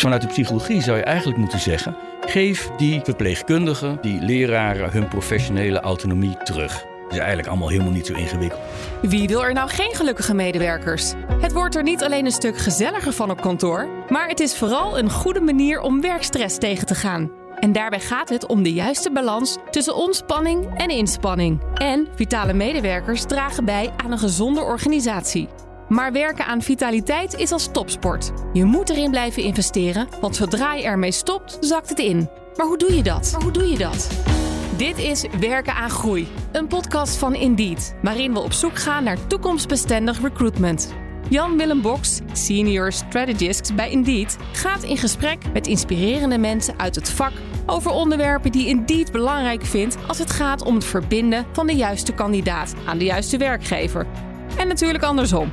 Vanuit de psychologie zou je eigenlijk moeten zeggen: geef die verpleegkundigen, die leraren hun professionele autonomie terug. Dat is eigenlijk allemaal helemaal niet zo ingewikkeld. Wie wil er nou geen gelukkige medewerkers? Het wordt er niet alleen een stuk gezelliger van op kantoor, maar het is vooral een goede manier om werkstress tegen te gaan. En daarbij gaat het om de juiste balans tussen ontspanning en inspanning. En vitale medewerkers dragen bij aan een gezonde organisatie. Maar werken aan vitaliteit is als topsport. Je moet erin blijven investeren, want zodra je ermee stopt, zakt het in. Maar hoe doe je dat? Maar hoe doe je dat? Dit is Werken aan Groei, een podcast van Indeed, waarin we op zoek gaan naar toekomstbestendig recruitment. Jan-Willem Boks, senior strategist bij Indeed, gaat in gesprek met inspirerende mensen uit het vak over onderwerpen die Indeed belangrijk vindt als het gaat om het verbinden van de juiste kandidaat aan de juiste werkgever. En natuurlijk andersom.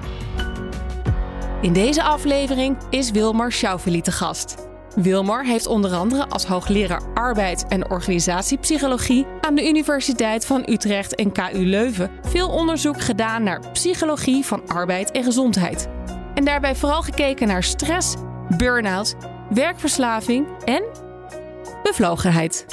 In deze aflevering is Wilmar Schauffele te gast. Wilmar heeft onder andere als hoogleraar arbeid en organisatiepsychologie aan de Universiteit van Utrecht en KU Leuven veel onderzoek gedaan naar psychologie van arbeid en gezondheid. En daarbij vooral gekeken naar stress, burn-out, werkverslaving en bevlogenheid.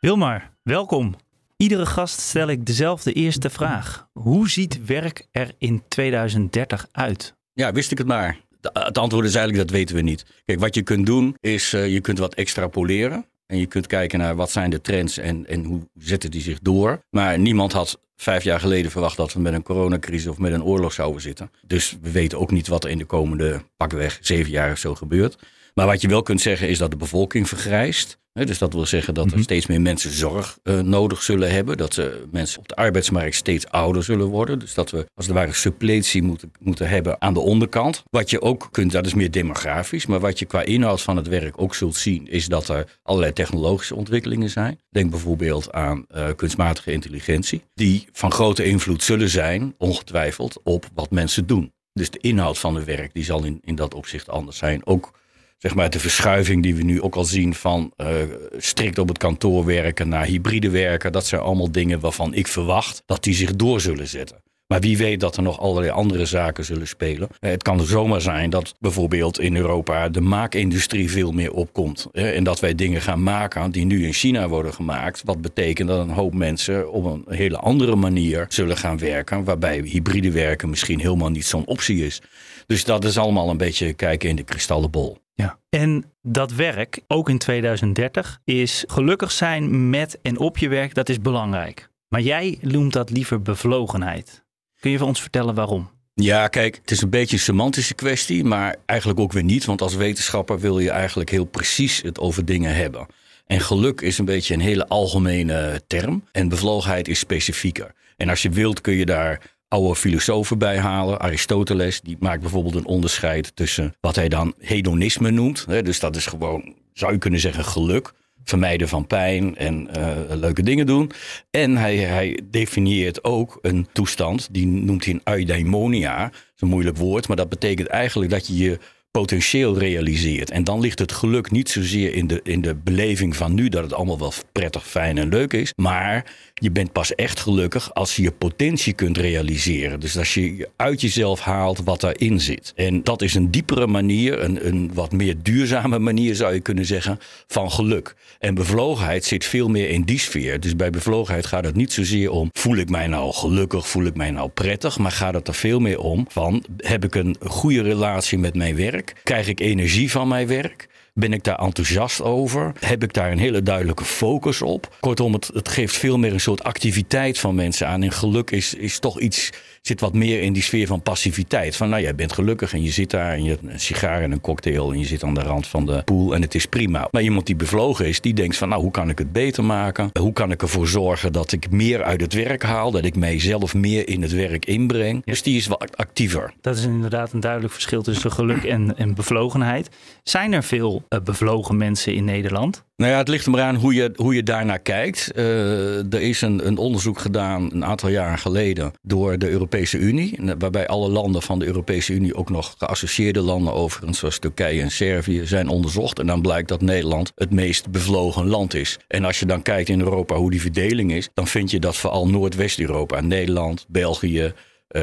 Wilmar, welkom. Iedere gast stel ik dezelfde eerste vraag. Hoe ziet werk er in 2030 uit? Ja, wist ik het maar. Het antwoord is eigenlijk dat weten we niet. Kijk, wat je kunt doen is uh, je kunt wat extrapoleren. En je kunt kijken naar wat zijn de trends en, en hoe zetten die zich door. Maar niemand had vijf jaar geleden verwacht dat we met een coronacrisis of met een oorlog zouden zitten. Dus we weten ook niet wat er in de komende pakweg zeven jaar of zo gebeurt. Maar wat je wel kunt zeggen is dat de bevolking vergrijst. Dus dat wil zeggen dat er mhm. steeds meer mensen zorg uh, nodig zullen hebben. Dat uh, mensen op de arbeidsmarkt steeds ouder zullen worden. Dus dat we als het ware suppletie moeten, moeten hebben aan de onderkant. Wat je ook kunt, dat is meer demografisch. Maar wat je qua inhoud van het werk ook zult zien, is dat er allerlei technologische ontwikkelingen zijn. Denk bijvoorbeeld aan uh, kunstmatige intelligentie. Die van grote invloed zullen zijn, ongetwijfeld, op wat mensen doen. Dus de inhoud van het werk die zal in, in dat opzicht anders zijn. Ook zeg maar, de verschuiving die we nu ook al zien van uh, strikt op het kantoor werken naar hybride werken. Dat zijn allemaal dingen waarvan ik verwacht dat die zich door zullen zetten. Maar wie weet dat er nog allerlei andere zaken zullen spelen. Eh, het kan zomaar zijn dat bijvoorbeeld in Europa de maakindustrie veel meer opkomt. En dat wij dingen gaan maken die nu in China worden gemaakt. Wat betekent dat een hoop mensen op een hele andere manier zullen gaan werken. Waarbij hybride werken misschien helemaal niet zo'n optie is. Dus dat is allemaal een beetje kijken in de kristallenbol. Ja. En dat werk, ook in 2030, is gelukkig zijn met en op je werk, dat is belangrijk. Maar jij noemt dat liever bevlogenheid. Kun je van ons vertellen waarom? Ja, kijk, het is een beetje een semantische kwestie, maar eigenlijk ook weer niet. Want als wetenschapper wil je eigenlijk heel precies het over dingen hebben. En geluk is een beetje een hele algemene term. En bevlogenheid is specifieker. En als je wilt kun je daar oude filosofen bij halen. Aristoteles, die maakt bijvoorbeeld een onderscheid tussen wat hij dan hedonisme noemt. Hè, dus dat is gewoon, zou je kunnen zeggen, geluk. Vermijden van pijn en uh, leuke dingen doen. En hij, hij definieert ook een toestand, die noemt hij eudaimonia. Dat is een moeilijk woord, maar dat betekent eigenlijk dat je je potentieel realiseert. En dan ligt het geluk niet zozeer in de, in de beleving van nu dat het allemaal wel prettig, fijn en leuk is. Maar je bent pas echt gelukkig als je je potentie kunt realiseren. Dus als je uit jezelf haalt wat daarin zit. En dat is een diepere manier, een, een wat meer duurzame manier zou je kunnen zeggen, van geluk. En bevlogenheid zit veel meer in die sfeer. Dus bij bevlogenheid gaat het niet zozeer om voel ik mij nou gelukkig, voel ik mij nou prettig. Maar gaat het er veel meer om van heb ik een goede relatie met mijn werk? Krijg ik energie van mijn werk? Ben ik daar enthousiast over? Heb ik daar een hele duidelijke focus op? Kortom, het, het geeft veel meer een soort activiteit van mensen aan. En geluk is, is toch iets, zit wat meer in die sfeer van passiviteit. Van nou, jij bent gelukkig en je zit daar en je hebt een sigaar en een cocktail en je zit aan de rand van de pool en het is prima. Maar iemand die bevlogen is, die denkt van nou, hoe kan ik het beter maken? Hoe kan ik ervoor zorgen dat ik meer uit het werk haal? Dat ik mijzelf meer in het werk inbreng? Dus die is wat actiever. Dat is inderdaad een duidelijk verschil tussen geluk en, en bevlogenheid. Zijn er veel uh, bevlogen mensen in Nederland? Nou ja, het ligt er maar aan hoe je, hoe je daarnaar kijkt. Uh, er is een, een onderzoek gedaan een aantal jaren geleden door de Europese Unie. Waarbij alle landen van de Europese Unie, ook nog geassocieerde landen overigens, zoals Turkije en Servië, zijn onderzocht. En dan blijkt dat Nederland het meest bevlogen land is. En als je dan kijkt in Europa hoe die verdeling is, dan vind je dat vooral Noordwest-Europa, Nederland, België,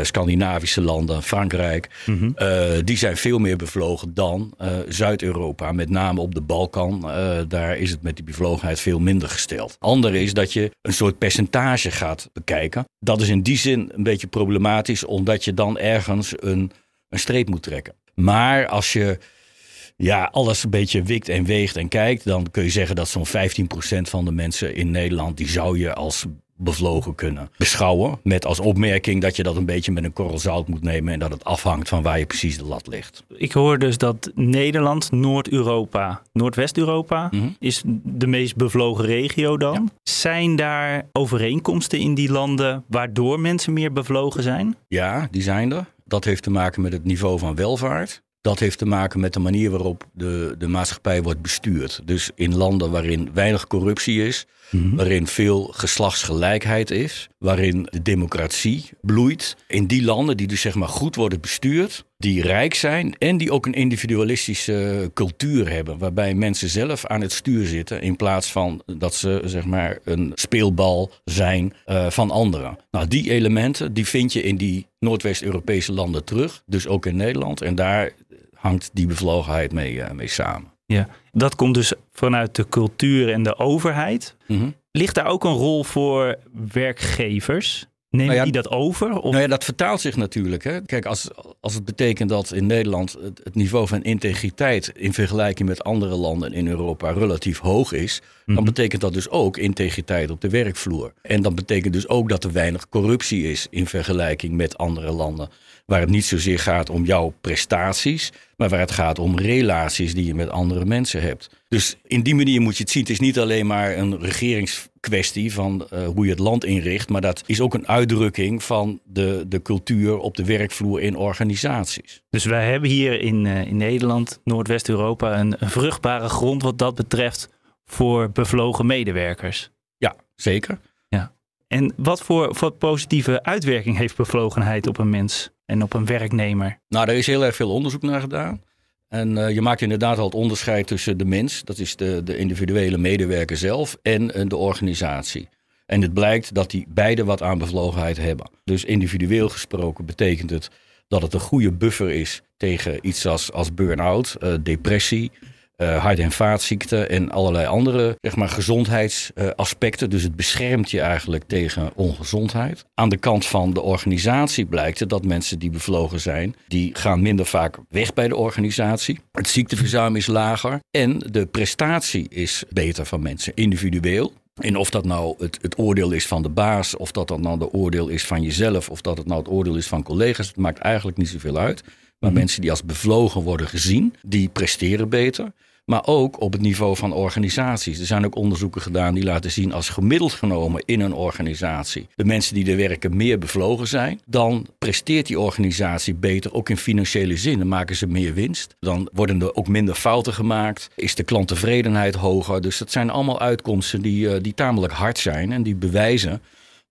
Scandinavische landen, Frankrijk, Mhm. uh, die zijn veel meer bevlogen dan uh, Zuid-Europa. Met name op de Balkan. Daar is het met die bevlogenheid veel minder gesteld. Andere is dat je een soort percentage gaat bekijken. Dat is in die zin een beetje problematisch, omdat je dan ergens een, een streep moet trekken. Maar als je ja, alles een beetje wikt en weegt en kijkt, dan kun je zeggen dat zo'n 15% van de mensen in Nederland, die zou je als bevlogen kunnen beschouwen. Met als opmerking dat je dat een beetje met een korrel zout moet nemen en dat het afhangt van waar je precies de lat ligt. Ik hoor dus dat Nederland, Noord-Europa, Noordwest-Europa Mhm. is de meest bevlogen regio dan. Zijn daar overeenkomsten in die landen waardoor mensen meer bevlogen zijn? Ja, die zijn er. Dat heeft te maken met het niveau van welvaart. Dat heeft te maken met de manier waarop de, de maatschappij wordt bestuurd. Dus in landen waarin weinig corruptie is, waarin veel geslachtsgelijkheid is, waarin de democratie bloeit. In die landen die dus zeg maar goed worden bestuurd, die rijk zijn en die ook een individualistische cultuur hebben, waarbij mensen zelf aan het stuur zitten in plaats van dat ze zeg maar een speelbal zijn uh, van anderen. Nou, die elementen die vind je in die Noordwest-Europese landen terug, dus ook in Nederland. En daar hangt die bevlogenheid mee, uh, mee samen. Ja, dat komt dus vanuit de cultuur en de overheid. Mm -hmm. Ligt daar ook een rol voor werkgevers? Nemen Nou ja, die dat over? Of? Nou ja, dat vertaalt zich natuurlijk. Hè. Kijk, als, als het betekent dat in Nederland het, het, niveau van integriteit in vergelijking met andere landen in Europa relatief hoog is, dan Mhm. betekent dat dus ook integriteit op de werkvloer. En dat betekent dus ook dat er weinig corruptie is in vergelijking met andere landen. Waar het niet zozeer gaat om jouw prestaties, maar waar het gaat om relaties die je met andere mensen hebt. Dus in die manier moet je het zien. Het is niet alleen maar een regeringskwestie van uh, hoe je het land inricht, maar dat is ook een uitdrukking van de, de cultuur op de werkvloer in organisaties. Dus wij hebben hier in, uh, in Nederland, Noordwest-Europa, een, een vruchtbare grond wat dat betreft voor bevlogen medewerkers. Ja, zeker. Ja. En wat voor, voor positieve uitwerking heeft bevlogenheid op een mens en op een werknemer? Nou, daar is heel erg veel onderzoek naar gedaan. En uh, je maakt inderdaad al het onderscheid tussen de mens, dat is de, de individuele medewerker zelf, en uh, de organisatie. En het blijkt dat die beide wat aan bevlogenheid hebben. Dus individueel gesproken betekent het dat het een goede buffer is tegen iets als, als burn-out, uh, depressie, uh, hart- en vaatziekten en allerlei andere zeg maar, gezondheidsaspecten. dus het beschermt je eigenlijk tegen ongezondheid. Aan de kant van de organisatie blijkt dat mensen die bevlogen zijn, die gaan minder vaak weg bij de organisatie. Het ziekteverzuim is lager en de prestatie is beter van mensen individueel. En of dat nou het, het, oordeel is van de baas, of dat dat nou de oordeel is van jezelf, of dat het nou het oordeel is van collega's, het maakt eigenlijk niet zoveel uit. Maar Mhm. mensen die als bevlogen worden gezien, die presteren beter. Maar ook op het niveau van organisaties. Er zijn ook onderzoeken gedaan die laten zien als gemiddeld genomen in een organisatie. De mensen die er werken meer bevlogen zijn. Dan presteert die organisatie beter, ook in financiële zin. Dan maken ze meer winst. Dan worden er ook minder fouten gemaakt. Is de klanttevredenheid hoger. Dus dat zijn allemaal uitkomsten die, uh, die tamelijk hard zijn. En die bewijzen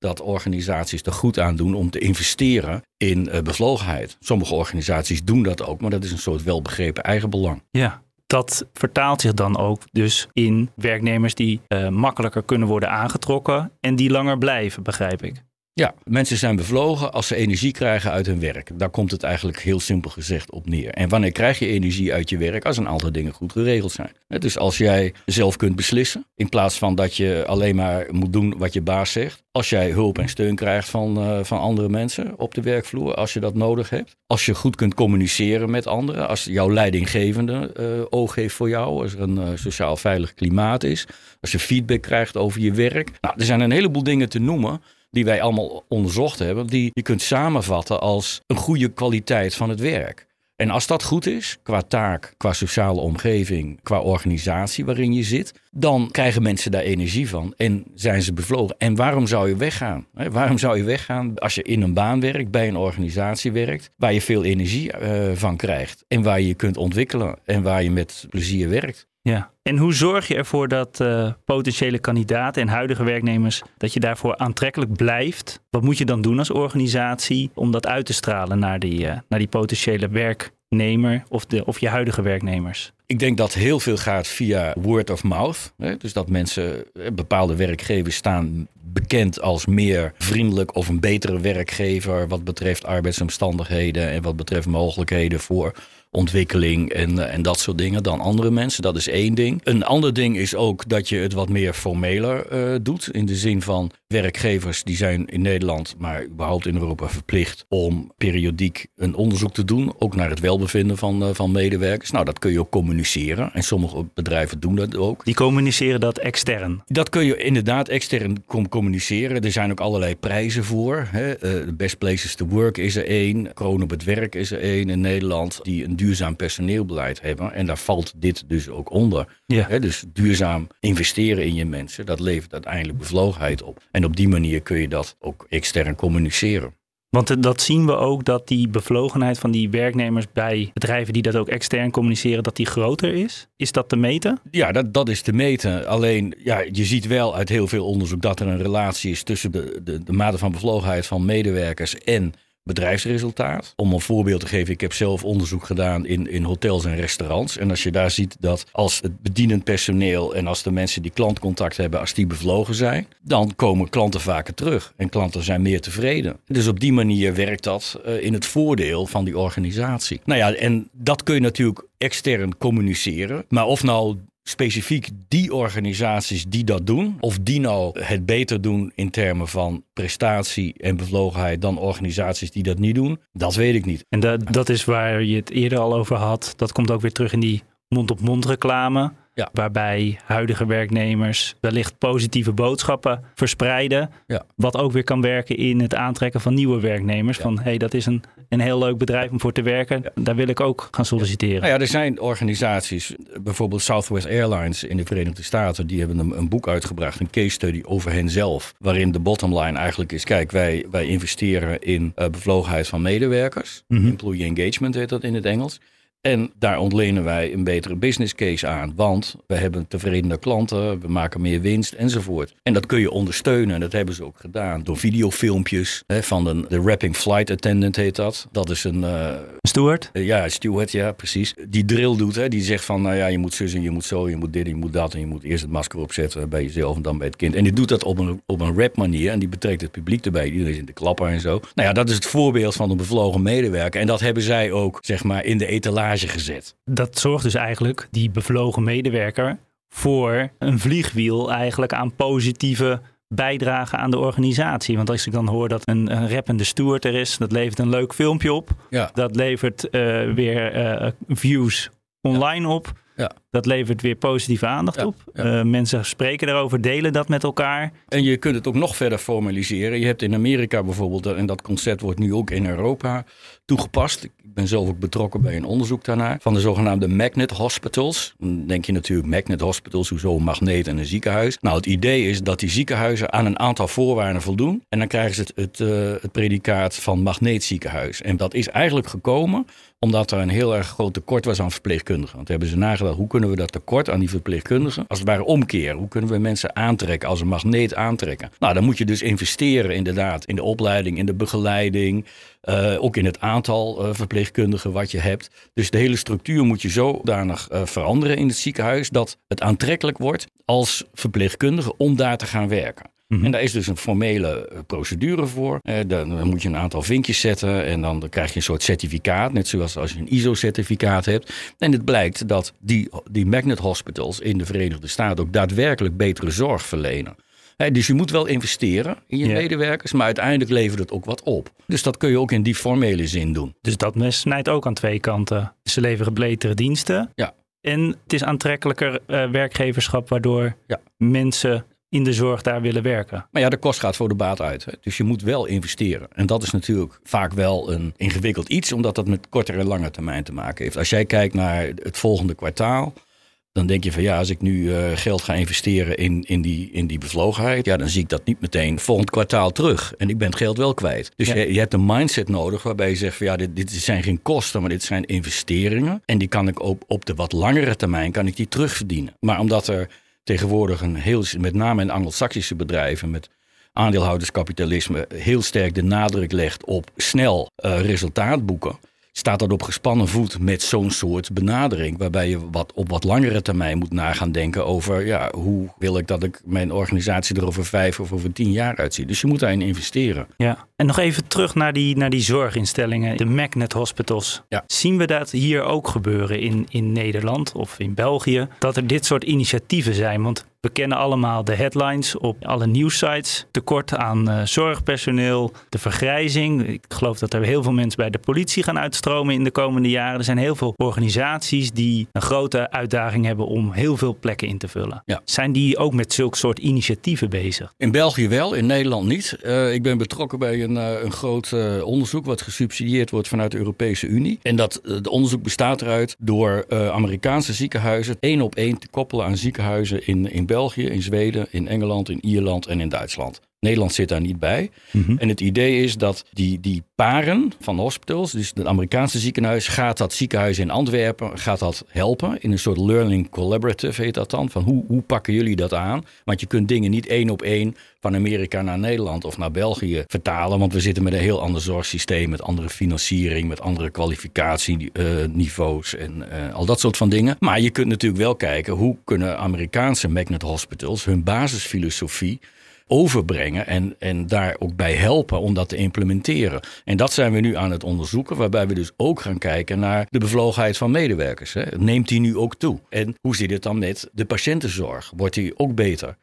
dat organisaties er goed aan doen om te investeren in uh, bevlogenheid. Sommige organisaties doen dat ook, maar dat is een soort welbegrepen eigenbelang. Ja, dat vertaalt zich dan ook dus in werknemers die uh, makkelijker kunnen worden aangetrokken en die langer blijven, begrijp ik. Ja, mensen zijn bevlogen als ze energie krijgen uit hun werk. Daar komt het eigenlijk heel simpel gezegd op neer. En wanneer krijg je energie uit je werk? Als een aantal dingen goed geregeld zijn. Dus als jij zelf kunt beslissen, in plaats van dat je alleen maar moet doen wat je baas zegt. Als jij hulp en steun krijgt van, uh, van andere mensen op de werkvloer, als je dat nodig hebt. Als je goed kunt communiceren met anderen. Als jouw leidinggevende uh, oog heeft voor jou. Als er een uh, sociaal veilig klimaat is. Als je feedback krijgt over je werk. Nou, er zijn een heleboel dingen te noemen die wij allemaal onderzocht hebben, die je kunt samenvatten als een goede kwaliteit van het werk. En als dat goed is, qua taak, qua sociale omgeving, qua organisatie waarin je zit, dan krijgen mensen daar energie van en zijn ze bevlogen. En waarom zou je weggaan? Waarom zou je weggaan als je in een baan werkt, bij een organisatie werkt, waar je veel energie uh, van krijgt en waar je je kunt ontwikkelen en waar je met plezier werkt? Ja, en hoe zorg je ervoor dat uh, potentiële kandidaten en huidige werknemers, dat je daarvoor aantrekkelijk blijft? Wat moet je dan doen als organisatie om dat uit te stralen naar die, uh, naar die potentiële werknemer of, de, of je huidige werknemers? Ik denk dat heel veel gaat via word of mouth. Hè? Dus dat mensen, eh, bepaalde werkgevers staan bekend als meer vriendelijk of een betere werkgever wat betreft arbeidsomstandigheden en wat betreft mogelijkheden voor ontwikkeling en, eh, en dat soort dingen dan andere mensen. Dat is één ding. Een ander ding is ook dat je het wat meer formeler uh, doet. In de zin van werkgevers die zijn in Nederland, maar überhaupt in Europa verplicht om periodiek een onderzoek te doen. Ook naar het welbevinden van, uh, van medewerkers. Nou, dat kun je ook communiceren. En sommige bedrijven doen dat ook. Die communiceren dat extern? Dat kun je inderdaad extern communiceren. Er zijn ook allerlei prijzen voor. Hè. Best Places to Work is er één. Kroon op het werk is er één in Nederland. Die een duurzaam personeelbeleid hebben. En daar valt dit dus ook onder. Ja. dus duurzaam investeren in je mensen, dat levert uiteindelijk bevlogenheid op. En op die manier kun je dat ook extern communiceren. Want dat zien we ook dat die bevlogenheid van die werknemers bij bedrijven die dat ook extern communiceren, dat die groter is. Is dat te meten? Ja, dat, dat is te meten. Alleen ja, je ziet wel uit heel veel onderzoek dat er een relatie is tussen de, de, de mate van bevlogenheid van medewerkers en bedrijfsresultaat. Om een voorbeeld te geven, ik heb zelf onderzoek gedaan in, in hotels en restaurants. En als je daar ziet dat als het bedienend personeel en als de mensen die klantcontact hebben, als die bevlogen zijn, dan komen klanten vaker terug. En klanten zijn meer tevreden. Dus op die manier werkt dat uh, in het voordeel van die organisatie. Nou ja, en dat kun je natuurlijk extern communiceren. Maar of nou specifiek die organisaties die dat doen, of die nou het beter doen in termen van prestatie en bevlogenheid dan organisaties die dat niet doen, dat weet ik niet. En dat, dat is waar je het eerder al over had. Dat komt ook weer terug in die mond-op-mond reclame. Ja. Waarbij huidige werknemers wellicht positieve boodschappen verspreiden. Ja. Wat ook weer kan werken in het aantrekken van nieuwe werknemers. Van hé, hey, dat is een, een heel leuk bedrijf om voor te werken. Daar wil ik ook gaan solliciteren. Nou ja, er zijn organisaties, bijvoorbeeld Southwest Airlines in de Verenigde Staten. Die hebben een, een boek uitgebracht, een case study over hen zelf. Waarin de bottom line eigenlijk is: kijk, wij, wij investeren in uh, bevlogenheid van medewerkers. Mm -hmm. Employee engagement heet dat in het Engels. En daar ontlenen wij een betere business case aan. Want we hebben tevredene klanten, we maken meer winst enzovoort. En dat kun je ondersteunen. En dat hebben ze ook gedaan door videofilmpjes. Hè, van de, de Rapping Flight Attendant heet dat. Dat is een... Uh, steward? Uh, ja, steward, ja, precies. Die drill doet. Hè, die zegt van, nou ja, je moet zus en je moet zo, je moet dit, je moet dat. En je moet eerst het masker opzetten bij jezelf en dan bij het kind. En die doet dat op een, op een rap manier. En die betrekt het publiek erbij. Iedereen is in de klapper en zo. Nou ja, dat is het voorbeeld van een bevlogen medewerker. En dat hebben zij ook, zeg maar, in de etalage gezet. Dat zorgt dus eigenlijk, die bevlogen medewerker, voor een vliegwiel eigenlijk aan positieve bijdrage aan de organisatie. Want als ik dan hoor dat een, een rappende steward er is, dat levert een leuk filmpje op. Ja. Dat levert uh, weer uh, views online ja. op. Ja. Dat levert weer positieve aandacht op. Uh, mensen spreken erover, delen dat met elkaar. En je kunt het ook nog verder formaliseren. Je hebt in Amerika bijvoorbeeld, en dat concept wordt nu ook in Europa toegepast. Ik ben zelf ook betrokken bij een onderzoek daarnaar. Van de zogenaamde magnet hospitals. Dan denk je natuurlijk magnet hospitals, hoezo een magneet en een ziekenhuis. Nou, het idee is dat die ziekenhuizen aan een aantal voorwaarden voldoen. En dan krijgen ze het, het, uh, het predicaat van magneetziekenhuis. En dat is eigenlijk gekomen omdat er een heel erg groot tekort was aan verpleegkundigen. Want hebben ze nagedacht, hoe kunnen we dat tekort aan die verpleegkundigen als het ware omkeren? Hoe kunnen we mensen aantrekken als een magneet aantrekken? Nou, dan moet je dus investeren inderdaad in de opleiding, in de begeleiding, uh, ook in het aantal uh, verpleegkundigen wat je hebt. Dus de hele structuur moet je zodanig uh, veranderen in het ziekenhuis dat het aantrekkelijk wordt als verpleegkundige om daar te gaan werken. Mhm. En daar is dus een formele procedure voor. dan, moet je een aantal vinkjes zetten en dan, dan krijg je een soort certificaat. Net zoals als je een ISO-certificaat hebt. En het blijkt dat die, die magnet hospitals in de Verenigde Staten ook daadwerkelijk betere zorg verlenen dus je moet wel investeren in je medewerkers, maar uiteindelijk levert het ook wat op. Dus dat kun je ook in die formele zin doen. Dus dat mes snijdt ook aan twee kanten. Ze leveren betere diensten. Ja. En het is aantrekkelijker uh, werkgeverschap, waardoor ja. mensen in de zorg daar willen werken. Maar ja, de kost gaat voor de baat uit. Hè. Dus je moet wel investeren. En dat is natuurlijk vaak wel een ingewikkeld iets, omdat dat met kortere en lange termijn te maken heeft. Als jij kijkt naar het volgende kwartaal, dan denk je van ja, als ik nu uh, geld ga investeren in, in, die, in die bevlogenheid, ja, dan zie ik dat niet meteen volgend kwartaal terug. En ik ben het geld wel kwijt. Dus je, je, hebt een mindset nodig waarbij je zegt van ja, dit, dit zijn geen kosten, maar dit zijn investeringen. En die kan ik op, op de wat langere termijn kan ik die terugverdienen. Maar omdat er tegenwoordig een heel, met name in Anglo-Saxische bedrijven met aandeelhouderskapitalisme heel sterk de nadruk legt op snel uh, resultaat boeken staat dat op gespannen voet met zo'n soort benadering. Waarbij je wat, op wat langere termijn moet nagaan denken over ja, hoe wil ik dat ik mijn organisatie er over vijf of over tien jaar uitzie. Dus je moet daarin investeren. Ja, en nog even terug naar die, naar die zorginstellingen, de Magnet Hospitals. Ja. Zien we dat hier ook gebeuren in, in Nederland of in België? Dat er dit soort initiatieven zijn? Want we kennen allemaal de headlines op alle nieuwsites. Tekort aan uh, zorgpersoneel, de vergrijzing. Ik geloof dat er heel veel mensen bij de politie gaan uitstromen in de komende jaren. Er zijn heel veel organisaties die een grote uitdaging hebben om heel veel plekken in te vullen. Ja. Zijn die ook met zulke soort initiatieven bezig? In België wel, in Nederland niet. Uh, ik ben betrokken bij een, uh, een groot onderzoek wat gesubsidieerd wordt vanuit de Europese Unie. En dat het onderzoek bestaat eruit door Amerikaanse ziekenhuizen één op één te koppelen aan ziekenhuizen in, in België, in Zweden, in Engeland, in Ierland en in Duitsland. Nederland zit daar niet bij. Mm -hmm. En het idee is dat die, die paren van hospitals, dus het Amerikaanse ziekenhuis, gaat dat ziekenhuis in Antwerpen gaat dat helpen. In een soort learning collaborative heet dat dan. Van hoe, hoe pakken jullie dat aan? Want je kunt dingen niet één op één van Amerika naar Nederland of naar België vertalen. Want we zitten met een heel ander zorgsysteem, met andere financiering, met andere kwalificatieniveaus en uh, al dat soort van dingen. Maar je kunt natuurlijk wel kijken hoe kunnen Amerikaanse magnet hospitals hun basisfilosofie overbrengen en, en daar ook bij helpen om dat te implementeren. En dat zijn we nu aan het onderzoeken, waarbij we dus ook gaan kijken naar de bevlogenheid van medewerkers. Hè. Neemt die nu ook toe? En hoe zit het dan met de patiëntenzorg? Wordt die ook beter?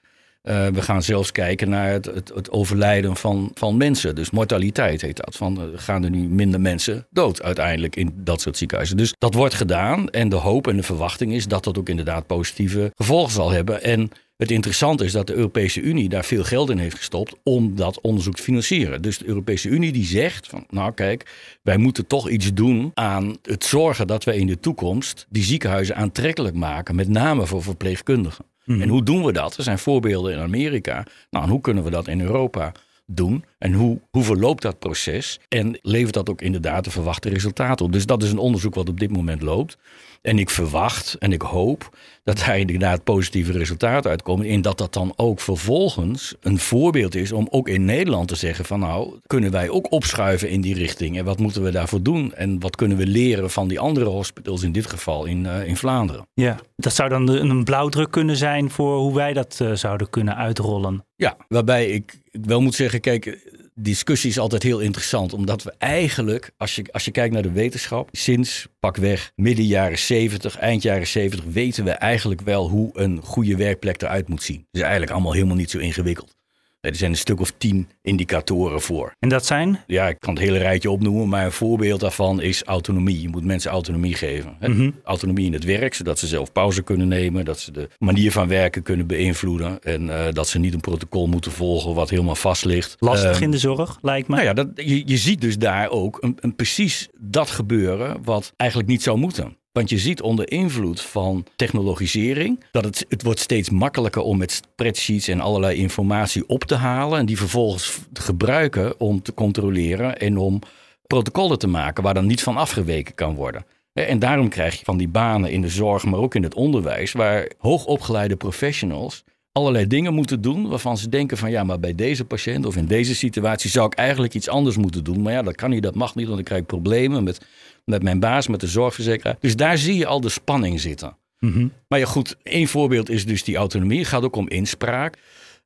Uh, we gaan zelfs kijken naar het, het, overlijden van, van mensen. Dus mortaliteit heet dat. Van, uh, gaan er nu minder mensen dood uiteindelijk in dat soort ziekenhuizen. Dus dat wordt gedaan. En de hoop en de verwachting is dat dat ook inderdaad positieve gevolgen zal hebben. En het interessante is dat de Europese Unie daar veel geld in heeft gestopt om dat onderzoek te financieren. Dus de Europese Unie die zegt van nou kijk, wij moeten toch iets doen aan het zorgen dat wij in de toekomst die ziekenhuizen aantrekkelijk maken, met name voor verpleegkundigen. Mm. En hoe doen we dat? Er zijn voorbeelden in Amerika. Nou, en hoe kunnen we dat in Europa doen? En hoe, hoe verloopt dat proces? En levert dat ook inderdaad de verwachte resultaten op? Dus dat is een onderzoek wat op dit moment loopt. En ik verwacht en ik hoop dat daar inderdaad positieve resultaten uitkomen. En dat dat dan ook vervolgens een voorbeeld is om ook in Nederland te zeggen van nou, kunnen wij ook opschuiven in die richting? En wat moeten we daarvoor doen? En wat kunnen we leren van die andere hospitals, in dit geval in, uh, in Vlaanderen? Ja, dat zou dan een blauwdruk kunnen zijn voor hoe wij dat uh, zouden kunnen uitrollen. Ja, waarbij ik wel moet zeggen, kijk, discussie is altijd heel interessant. Omdat we eigenlijk, als je, als je kijkt naar de wetenschap, sinds pakweg midden jaren 70, eind jaren 70, weten we eigenlijk wel hoe een goede werkplek eruit moet zien. Het is eigenlijk allemaal helemaal niet zo ingewikkeld. Er zijn een stuk of tien indicatoren voor. En dat zijn? Ja, ik kan het hele rijtje opnoemen, maar een voorbeeld daarvan is autonomie. Je moet mensen autonomie geven. Mm -hmm. Autonomie in het werk, zodat ze zelf pauze kunnen nemen, dat ze de manier van werken kunnen beïnvloeden en uh, dat ze niet een protocol moeten volgen wat helemaal vast ligt. Lastig uh, in de zorg, lijkt me. Nou ja, dat, je, je ziet dus daar ook een, een precies dat gebeuren wat eigenlijk niet zou moeten. Want je ziet onder invloed van technologisering dat het, het wordt steeds makkelijker om met spreadsheets en allerlei informatie op te halen en die vervolgens te gebruiken om te controleren en om protocollen te maken waar dan niet van afgeweken kan worden. En daarom krijg je van die banen in de zorg, maar ook in het onderwijs, waar hoogopgeleide professionals allerlei dingen moeten doen waarvan ze denken van ja, maar bij deze patiënt of in deze situatie zou ik eigenlijk iets anders moeten doen. Maar ja, dat kan niet, dat mag niet, want dan krijg ik problemen met, met mijn baas, met de zorgverzekeraar. Dus daar zie je al de spanning zitten. Mm -hmm. Maar ja, goed, één voorbeeld is dus die autonomie. Het gaat ook om inspraak.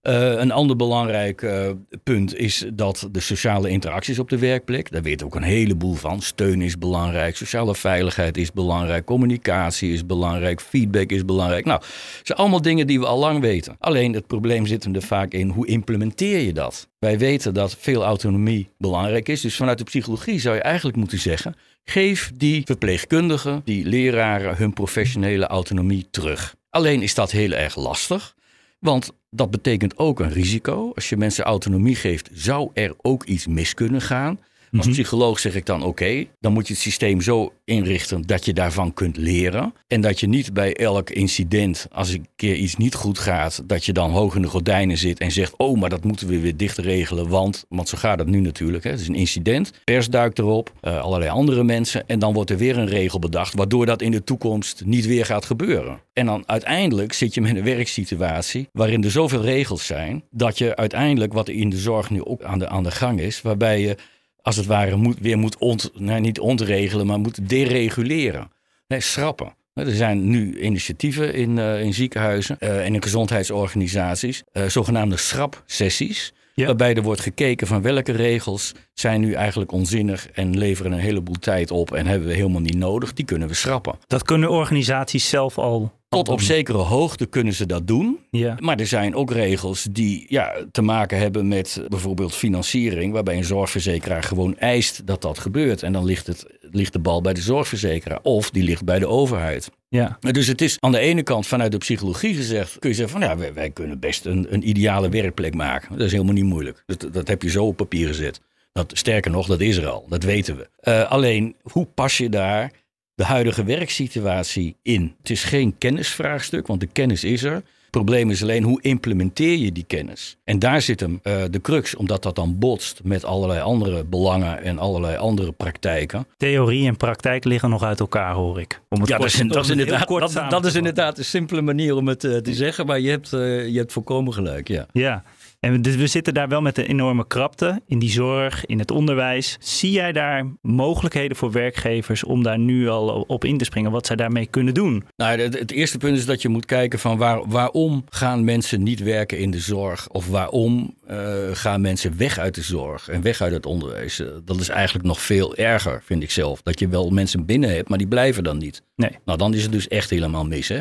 Uh, een ander belangrijk uh, punt is dat de sociale interacties op de werkplek, daar weet ook een heleboel van. Steun is belangrijk, sociale veiligheid is belangrijk, communicatie is belangrijk, feedback is belangrijk. Nou, het zijn allemaal dingen die we al lang weten. Alleen het probleem zit hem er vaak in, hoe implementeer je dat? Wij weten dat veel autonomie belangrijk is, dus vanuit de psychologie zou je eigenlijk moeten zeggen, geef die verpleegkundigen, die leraren hun professionele autonomie terug. Alleen is dat heel erg lastig. Want dat betekent ook een risico. Als je mensen autonomie geeft, zou er ook iets mis kunnen gaan. Als psycholoog zeg ik dan oké, okay, dan moet je het systeem zo inrichten dat je daarvan kunt leren. En dat je niet bij elk incident, als een keer iets niet goed gaat, dat je dan hoog in de gordijnen zit en zegt, oh, maar dat moeten we weer dicht regelen, want, want zo gaat het nu natuurlijk. Hè. Het is een incident, pers duikt erop, uh, allerlei andere mensen en dan wordt er weer een regel bedacht, waardoor dat in de toekomst niet weer gaat gebeuren. En dan uiteindelijk zit je met een werksituatie waarin er zoveel regels zijn, dat je uiteindelijk, wat in de zorg nu ook aan de, aan de gang is, waarbij je als het ware moet, weer moet ont, nou, niet ontregelen, maar moet dereguleren. Nee, schrappen. Er zijn nu initiatieven in, uh, in ziekenhuizen uh, en in gezondheidsorganisaties, uh, zogenaamde schrapsessies. Ja. Waarbij er wordt gekeken van welke regels zijn nu eigenlijk onzinnig en leveren een heleboel tijd op en hebben we helemaal niet nodig. Die kunnen we schrappen. Dat kunnen organisaties zelf al tot op zekere hoogte kunnen ze dat doen. Ja. Maar er zijn ook regels die ja, te maken hebben met bijvoorbeeld financiering, waarbij een zorgverzekeraar gewoon eist dat dat gebeurt. En dan ligt, het, ligt de bal bij de zorgverzekeraar of die ligt bij de overheid. Ja. Dus het is aan de ene kant vanuit de psychologie gezegd, kun je zeggen van ja, wij, wij kunnen best een, een ideale werkplek maken. Dat is helemaal niet moeilijk. Dat, dat heb je zo op papier gezet. Dat, sterker nog, dat is er al. Dat weten we. Uh, alleen, hoe pas je daar de huidige werksituatie in. Het is geen kennisvraagstuk, want de kennis is er. Het probleem is alleen hoe implementeer je die kennis. En daar zit hem uh, de crux, omdat dat dan botst met allerlei andere belangen en allerlei andere praktijken. Theorie en praktijk liggen nog uit elkaar, hoor ik. Om het ja, kort, dat, is, dat, is inderdaad, dat, dat, is inderdaad een simpele manier om het uh, te zeggen, maar je hebt, uh, je hebt volkomen gelijk. Ja. ja. En dus we zitten daar wel met een enorme krapte in die zorg, in het onderwijs. Zie jij daar mogelijkheden voor werkgevers om daar nu al op in te springen, wat zij daarmee kunnen doen? Nou, het, het eerste punt is dat je moet kijken van waar, waarom gaan mensen niet werken in de zorg? Of waarom uh, gaan mensen weg uit de zorg en weg uit het onderwijs? Uh, dat is eigenlijk nog veel erger, vind ik zelf. Dat je wel mensen binnen hebt, maar die blijven dan niet. Nee. Nou, dan is het dus echt helemaal mis, hè?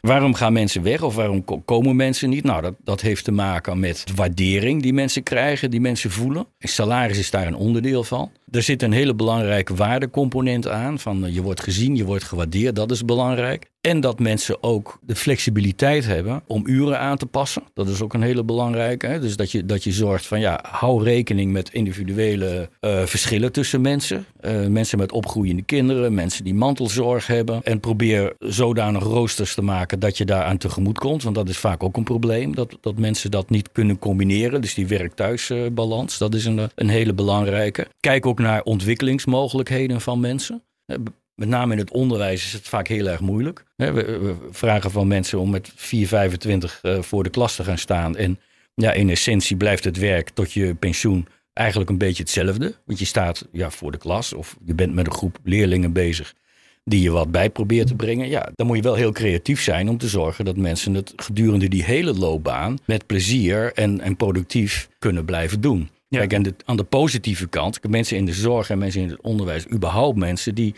Waarom gaan mensen weg of waarom komen mensen niet? Nou, dat, dat heeft te maken met de waardering die mensen krijgen, die mensen voelen. En salaris is daar een onderdeel van. Er zit een hele belangrijke waardecomponent aan. Van eh, je wordt gezien, je wordt gewaardeerd, dat is belangrijk. En dat mensen ook de flexibiliteit hebben om uren aan te passen. Dat is ook een hele belangrijke. Dus dat je, dat je zorgt van ja, hou rekening met individuele uh, verschillen tussen mensen. Uh, mensen met opgroeiende kinderen, mensen die mantelzorg hebben. En probeer zodanig roosters te maken dat je daaraan tegemoet komt. Want dat is vaak ook een probleem. Dat, dat mensen dat niet kunnen combineren. Dus die werk-thuisbalans, dat is een, een hele belangrijke. Kijk ook naar ontwikkelingsmogelijkheden van mensen. Met name in het onderwijs is het vaak heel erg moeilijk. We, vragen van mensen om met 4,25 uh, voor de klas te gaan staan. En ja, in essentie blijft het werk tot je pensioen eigenlijk een beetje hetzelfde. Want je staat ja, voor de klas of je bent met een groep leerlingen bezig die je wat bij probeert te brengen. Ja, dan moet je wel heel creatief zijn om te zorgen dat mensen het gedurende die hele loopbaan met plezier en, en productief kunnen blijven doen. Kijk, en de, aan de positieve kant, mensen in de zorg en mensen in het onderwijs, überhaupt mensen die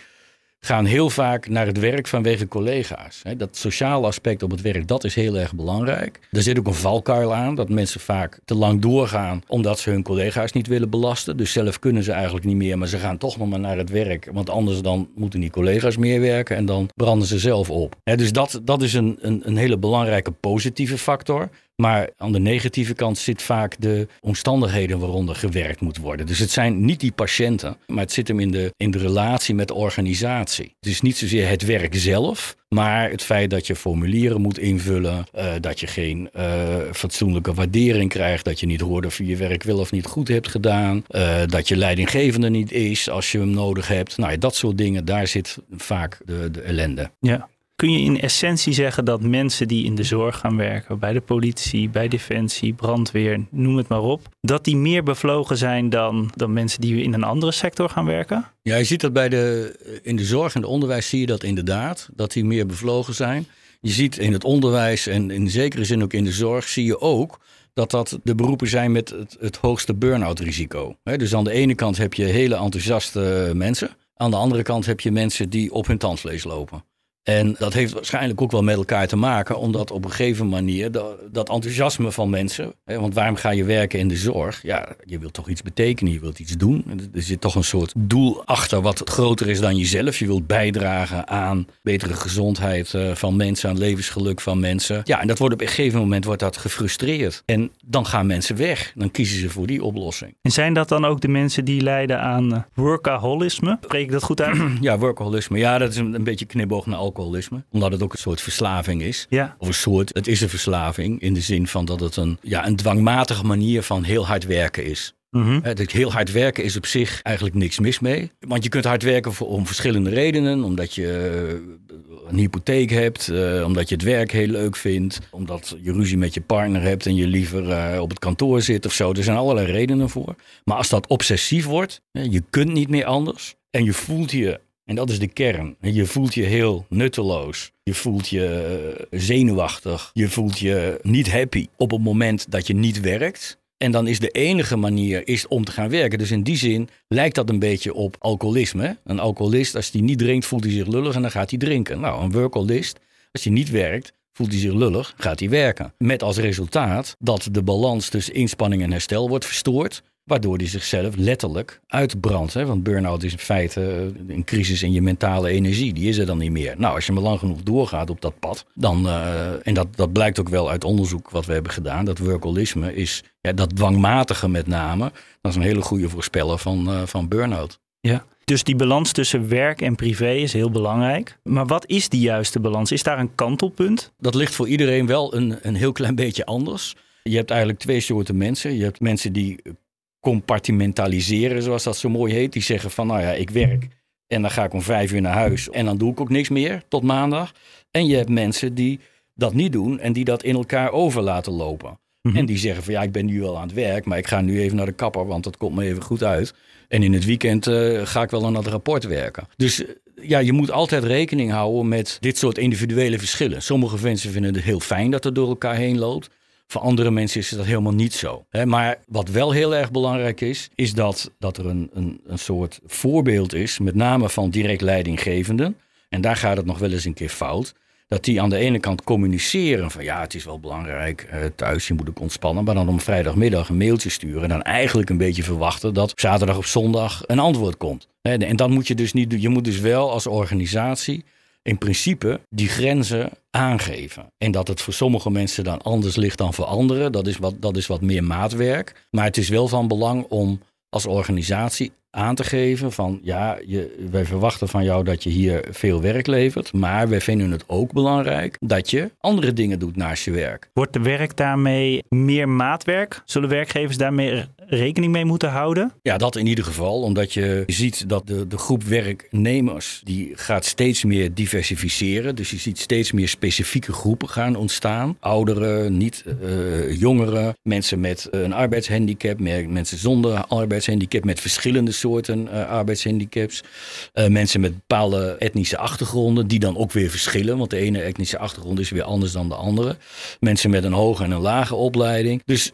gaan heel vaak naar het werk vanwege collega's. Dat sociale aspect op het werk, dat is heel erg belangrijk. Er zit ook een valkuil aan, dat mensen vaak te lang doorgaan omdat ze hun collega's niet willen belasten. Dus zelf kunnen ze eigenlijk niet meer, maar ze gaan toch nog maar naar het werk. Want anders dan moeten die collega's meer werken en dan branden ze zelf op. Dus dat, dat is een, een, een hele belangrijke positieve factor. Maar aan de negatieve kant zit vaak de omstandigheden waaronder gewerkt moet worden. Dus het zijn niet die patiënten, maar het zit hem in de, in de relatie met de organisatie. Het is niet zozeer het werk zelf, maar het feit dat je formulieren moet invullen, uh, dat je geen uh, fatsoenlijke waardering krijgt, dat je niet hoort of je werk wel of niet goed hebt gedaan, uh, dat je leidinggevende niet is als je hem nodig hebt. Nou, dat soort dingen, daar zit vaak de, de ellende. Ja. Kun je in essentie zeggen dat mensen die in de zorg gaan werken, bij de politie, bij defensie, brandweer, noem het maar op, dat die meer bevlogen zijn dan, dan mensen die in een andere sector gaan werken? Ja, je ziet dat bij de, in de zorg en het onderwijs zie je dat inderdaad, dat die meer bevlogen zijn. Je ziet in het onderwijs en in zekere zin ook in de zorg, zie je ook dat dat de beroepen zijn met het, het hoogste burn-out risico. dus aan de ene kant heb je hele enthousiaste mensen. Aan de andere kant heb je mensen die op hun tandvlees lopen. En dat heeft waarschijnlijk ook wel met elkaar te maken, omdat op een gegeven manier dat, dat enthousiasme van mensen, hè, want waarom ga je werken in de zorg? Ja, je wilt toch iets betekenen, je wilt iets doen. Er zit toch een soort doel achter wat groter is dan jezelf. Je wilt bijdragen aan betere gezondheid eh, van mensen, aan levensgeluk van mensen. Ja, en dat wordt op een gegeven moment wordt dat gefrustreerd. En dan gaan mensen weg. Dan kiezen ze voor die oplossing. En zijn dat dan ook de mensen die lijden aan eh, workaholisme? Spreek ik dat goed uit? ja, workaholisme. Ja, dat is een, een beetje knipoog naar alcohol alcoholisme. Omdat het ook een soort verslaving is. Ja. Of een soort, het is een verslaving in de zin van dat het een, ja, een dwangmatige manier van heel hard werken is. Dat Heel hard werken is op zich eigenlijk niks mis mee. Want je kunt hard werken voor, om verschillende redenen. Omdat je eh, een hypotheek hebt, eh, omdat je het werk heel leuk vindt, omdat je ruzie met je partner hebt en je liever eh, op het kantoor zit of zo. Er zijn allerlei redenen voor. Maar als dat obsessief wordt, je kunt niet meer anders en je voelt je, en dat is de kern, je voelt je heel nutteloos. Je voelt je eh, zenuwachtig. Je voelt je niet happy op het moment dat je niet werkt. En dan is de enige manier is om te gaan werken. Dus in die zin lijkt dat een beetje op alcoholisme. Een alcoholist, als hij niet drinkt, voelt hij zich lullig en dan gaat hij drinken. Nou, een workolist, als hij niet werkt, voelt hij zich lullig, gaat hij werken. Met als resultaat dat de balans tussen inspanning en herstel wordt verstoord. Waardoor hij zichzelf letterlijk uitbrandt. Hè? Want burn-out is in feite eh, een crisis in je mentale energie. Die is er dan niet meer. Nou, als je maar lang genoeg doorgaat op dat pad. Dan, eh, en dat, dat blijkt ook wel uit onderzoek wat we hebben gedaan. Dat workolisme is, ja, dat dwangmatige met name. Dat is een hele goede voorspeller van, eh, van burn-out. Ja. Dus die balans tussen werk en privé is heel belangrijk. Maar wat is die juiste balans? Is daar een kantelpunt? Dat ligt voor iedereen wel een, een heel klein beetje anders. Je hebt eigenlijk twee soorten mensen. Je hebt mensen die compartimentaliseren, zoals dat zo mooi heet. Die zeggen van, nou ja, ik werk en dan ga ik om vijf uur naar huis en dan doe ik ook niks meer tot maandag. En je hebt mensen die dat niet doen en die dat in elkaar over laten lopen. Mhm. En die zeggen van, ja, ik ben nu wel aan het werk, maar ik ga nu even naar de kapper, want dat komt me even goed uit. En in het weekend eh, ga ik wel aan dat rapport werken. Dus eh, ja, je moet altijd rekening houden met dit soort individuele verschillen. Sommige mensen vinden het heel fijn dat het door elkaar heen loopt. Voor andere mensen is dat helemaal niet zo. Hè, maar wat wel heel erg belangrijk is, is dat, dat er een, een, een soort voorbeeld is, met name van direct leidinggevenden. En daar gaat het nog wel eens een keer fout. Dat die aan de ene kant communiceren van ja, het is wel belangrijk eh, thuis, je moet ook ontspannen. Maar dan om vrijdagmiddag een mailtje sturen en dan eigenlijk een beetje verwachten dat zaterdag of zondag een antwoord komt. En dan moet je dus niet doen. Je moet dus wel als organisatie in principe die grenzen aangeven. En dat het voor sommige mensen dan anders ligt dan voor anderen, dat is wat, dat is wat meer maatwerk. Maar het is wel van belang om als organisatie aan te geven van ja, je, wij verwachten van jou dat je hier veel werk levert, maar wij vinden het ook belangrijk dat je andere dingen doet naast je werk. Wordt de werk daarmee meer maatwerk? Zullen werkgevers daarmee rekening mee moeten houden? Ja, dat in ieder geval, omdat je ziet dat de, de groep werknemers die gaat steeds meer diversificeren. Dus je ziet steeds meer specifieke groepen gaan ontstaan. Ouderen, niet eh, jongeren, mensen met een arbeidshandicap, mensen zonder arbeidshandicap, met verschillende soorten eh, arbeidshandicaps. Eh, mensen met bepaalde etnische achtergronden, die dan ook weer verschillen. Want de ene etnische achtergrond is weer anders dan de andere. Mensen met een hoge en een lage opleiding. Dus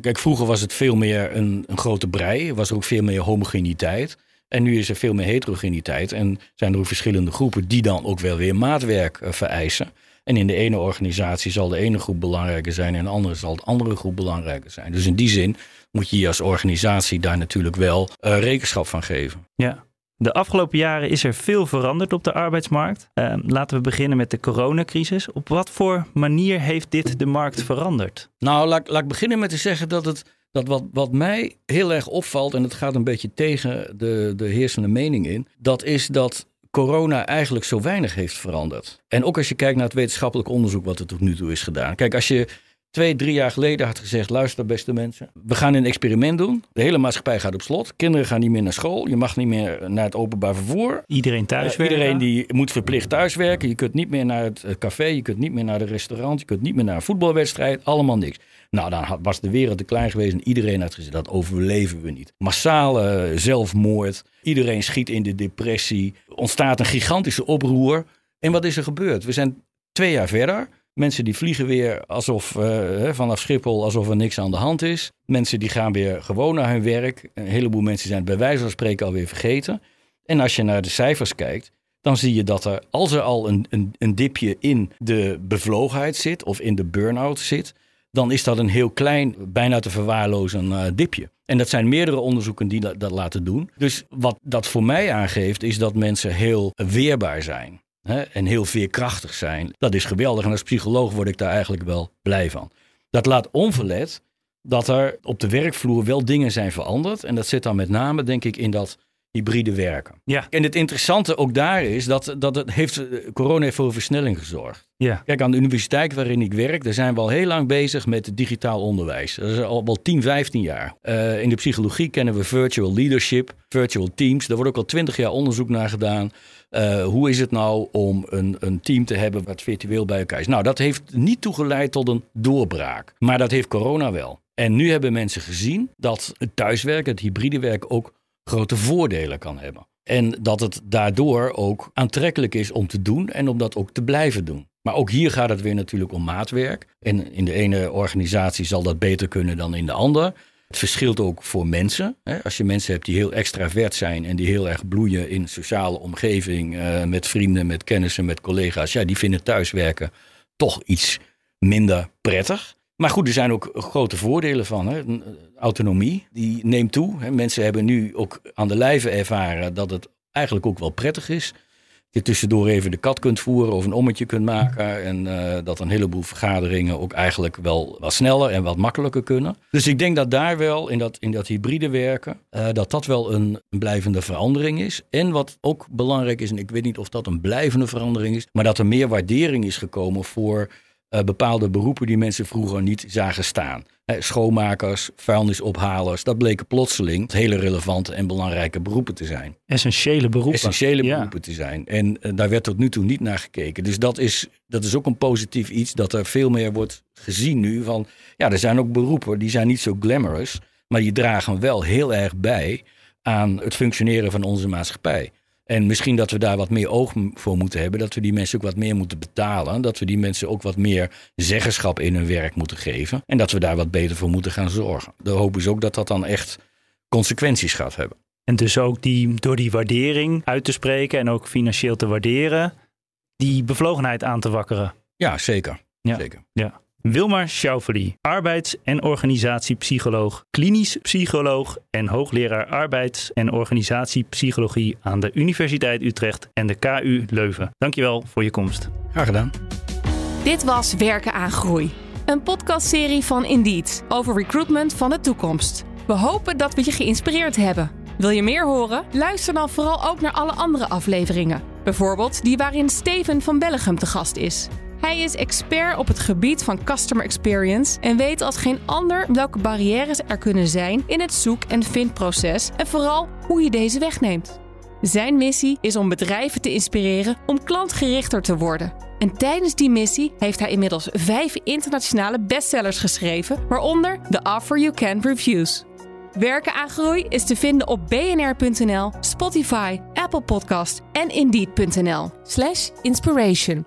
kijk, vroeger was het veel meer een, een grote brei. Was er ook veel meer homogeniteit. En nu is er veel meer heterogeniteit. En zijn er ook verschillende groepen die dan ook wel weer maatwerk eh, vereisen. En in de ene organisatie zal de ene groep belangrijker zijn en in de andere zal de andere groep belangrijker zijn. Dus in die zin moet je je als organisatie daar natuurlijk wel eh, rekenschap van geven. Ja. De afgelopen jaren is er veel veranderd op de arbeidsmarkt. Eh, laten we beginnen met de coronacrisis. Op wat voor manier heeft dit de markt veranderd? Nou, laat, laat ik beginnen met te zeggen dat het dat wat, wat mij heel erg opvalt, en het gaat een beetje tegen de, de heersende mening in, dat is dat corona eigenlijk zo weinig heeft veranderd. En ook als je kijkt naar het wetenschappelijk onderzoek wat er tot nu toe is gedaan. Kijk, als je twee, drie jaar geleden had gezegd: luister, beste mensen, we gaan een experiment doen. De hele maatschappij gaat op slot. Kinderen gaan niet meer naar school. Je mag niet meer naar het openbaar vervoer. Iedereen thuiswerken? Uh, iedereen die moet verplicht thuiswerken. Je kunt niet meer naar het café. Je kunt niet meer naar de restaurant. Je kunt niet meer naar een voetbalwedstrijd. Allemaal niks. Nou, dan was de wereld te klein geweest en iedereen had gezegd, dat overleven we niet. Massale zelfmoord, iedereen schiet in de depressie, ontstaat een gigantische oproer. En wat is er gebeurd? We zijn twee jaar verder. Mensen die vliegen weer alsof uh, vanaf Schiphol alsof er niks aan de hand is. Mensen die gaan weer gewoon naar hun werk. Een heleboel mensen zijn het bij wijze van spreken alweer vergeten. En als je naar de cijfers kijkt, dan zie je dat er, als er al een, een, een dipje in de bevlogenheid zit of in de burn-out zit, dan is dat een heel klein, bijna te verwaarlozen uh, dipje. En dat zijn meerdere onderzoeken die dat laten doen. Dus wat dat voor mij aangeeft, is dat mensen heel weerbaar zijn. Hè, en heel veerkrachtig zijn. Dat is geweldig. En als psycholoog word ik daar eigenlijk wel blij van. Dat laat onverlet dat er op de werkvloer wel dingen zijn veranderd. En dat zit dan met name, denk ik, in dat hybride werken. Ja. En het interessante ook daar is dat, dat het heeft, corona heeft voor versnelling gezorgd. Ja. Kijk, aan de universiteit waarin ik werk, daar zijn we al heel lang bezig met digitaal onderwijs. Dat is al wel 10, 15 jaar. Uh, in de psychologie kennen we virtual leadership, virtual teams. Daar wordt ook al 20 jaar onderzoek naar gedaan. Uh, hoe is het nou om een, een team te hebben wat virtueel bij elkaar is? Nou, dat heeft niet toegeleid tot een doorbraak. Maar dat heeft corona wel. En nu hebben mensen gezien dat het thuiswerken, het hybride werken ook grote voordelen kan hebben. En dat het daardoor ook aantrekkelijk is om te doen en om dat ook te blijven doen. Maar ook hier gaat het weer natuurlijk om maatwerk. En in de ene organisatie zal dat beter kunnen dan in de andere. Het verschilt ook voor mensen. Als je mensen hebt die heel extravert zijn en die heel erg bloeien in sociale omgeving, eh, met vrienden, met kennissen, met collega's, ja, die vinden thuiswerken toch iets minder prettig. Maar goed, er zijn ook grote voordelen van. Hè. Autonomie, die neemt toe. Hè. Mensen hebben nu ook aan de lijve ervaren dat het eigenlijk ook wel prettig is. Je tussendoor even de kat kunt voeren of een ommetje kunt maken. En uh, dat een heleboel vergaderingen ook eigenlijk wel wat sneller en wat makkelijker kunnen. Dus ik denk dat daar wel, in dat, in dat hybride werken, uh, dat dat wel een blijvende verandering is. En wat ook belangrijk is, en ik weet niet of dat een blijvende verandering is, maar dat er meer waardering is gekomen voor uh, bepaalde beroepen die mensen vroeger niet zagen staan. He, schoonmakers, vuilnisophalers, dat bleken plotseling hele relevante en belangrijke beroepen te zijn. Essentiële beroepen. Essentiële ja. beroepen te zijn. En uh, daar werd tot nu toe niet naar gekeken. Dus dat is, dat is ook een positief iets, dat er veel meer wordt gezien nu van, ja, er zijn ook beroepen die zijn niet zo glamorous, maar die dragen wel heel erg bij aan het functioneren van onze maatschappij. En misschien dat we daar wat meer oog voor moeten hebben. Dat we die mensen ook wat meer moeten betalen. Dat we die mensen ook wat meer zeggenschap in hun werk moeten geven. En dat we daar wat beter voor moeten gaan zorgen. De hoop is ook dat dat dan echt consequenties gaat hebben. En dus ook die, door die waardering uit te spreken en ook financieel te waarderen, die bevlogenheid aan te wakkeren. Ja, zeker. Ja. zeker. Ja. Wilmar Schauffeli, arbeids- en organisatiepsycholoog, klinisch psycholoog en hoogleraar arbeids- en organisatiepsychologie aan de Universiteit Utrecht en de KU Leuven. Dankjewel voor je komst. Graag gedaan. Dit was Werken aan Groei, een podcastserie van Indeed over recruitment van de toekomst. We hopen dat we je geïnspireerd hebben. Wil je meer horen? Luister dan vooral ook naar alle andere afleveringen. Bijvoorbeeld die waarin Steven van Bellegem te gast is. Hij is expert op het gebied van customer experience en weet als geen ander welke barrières er kunnen zijn in het zoek- en vindproces en vooral hoe je deze wegneemt. Zijn missie is om bedrijven te inspireren om klantgerichter te worden. En tijdens die missie heeft hij inmiddels vijf internationale bestsellers geschreven, waaronder The Offer You Can Reviews. Werken aan groei is te vinden op bnr.nl, Spotify, Apple Podcast en indeed.nl/inspiration.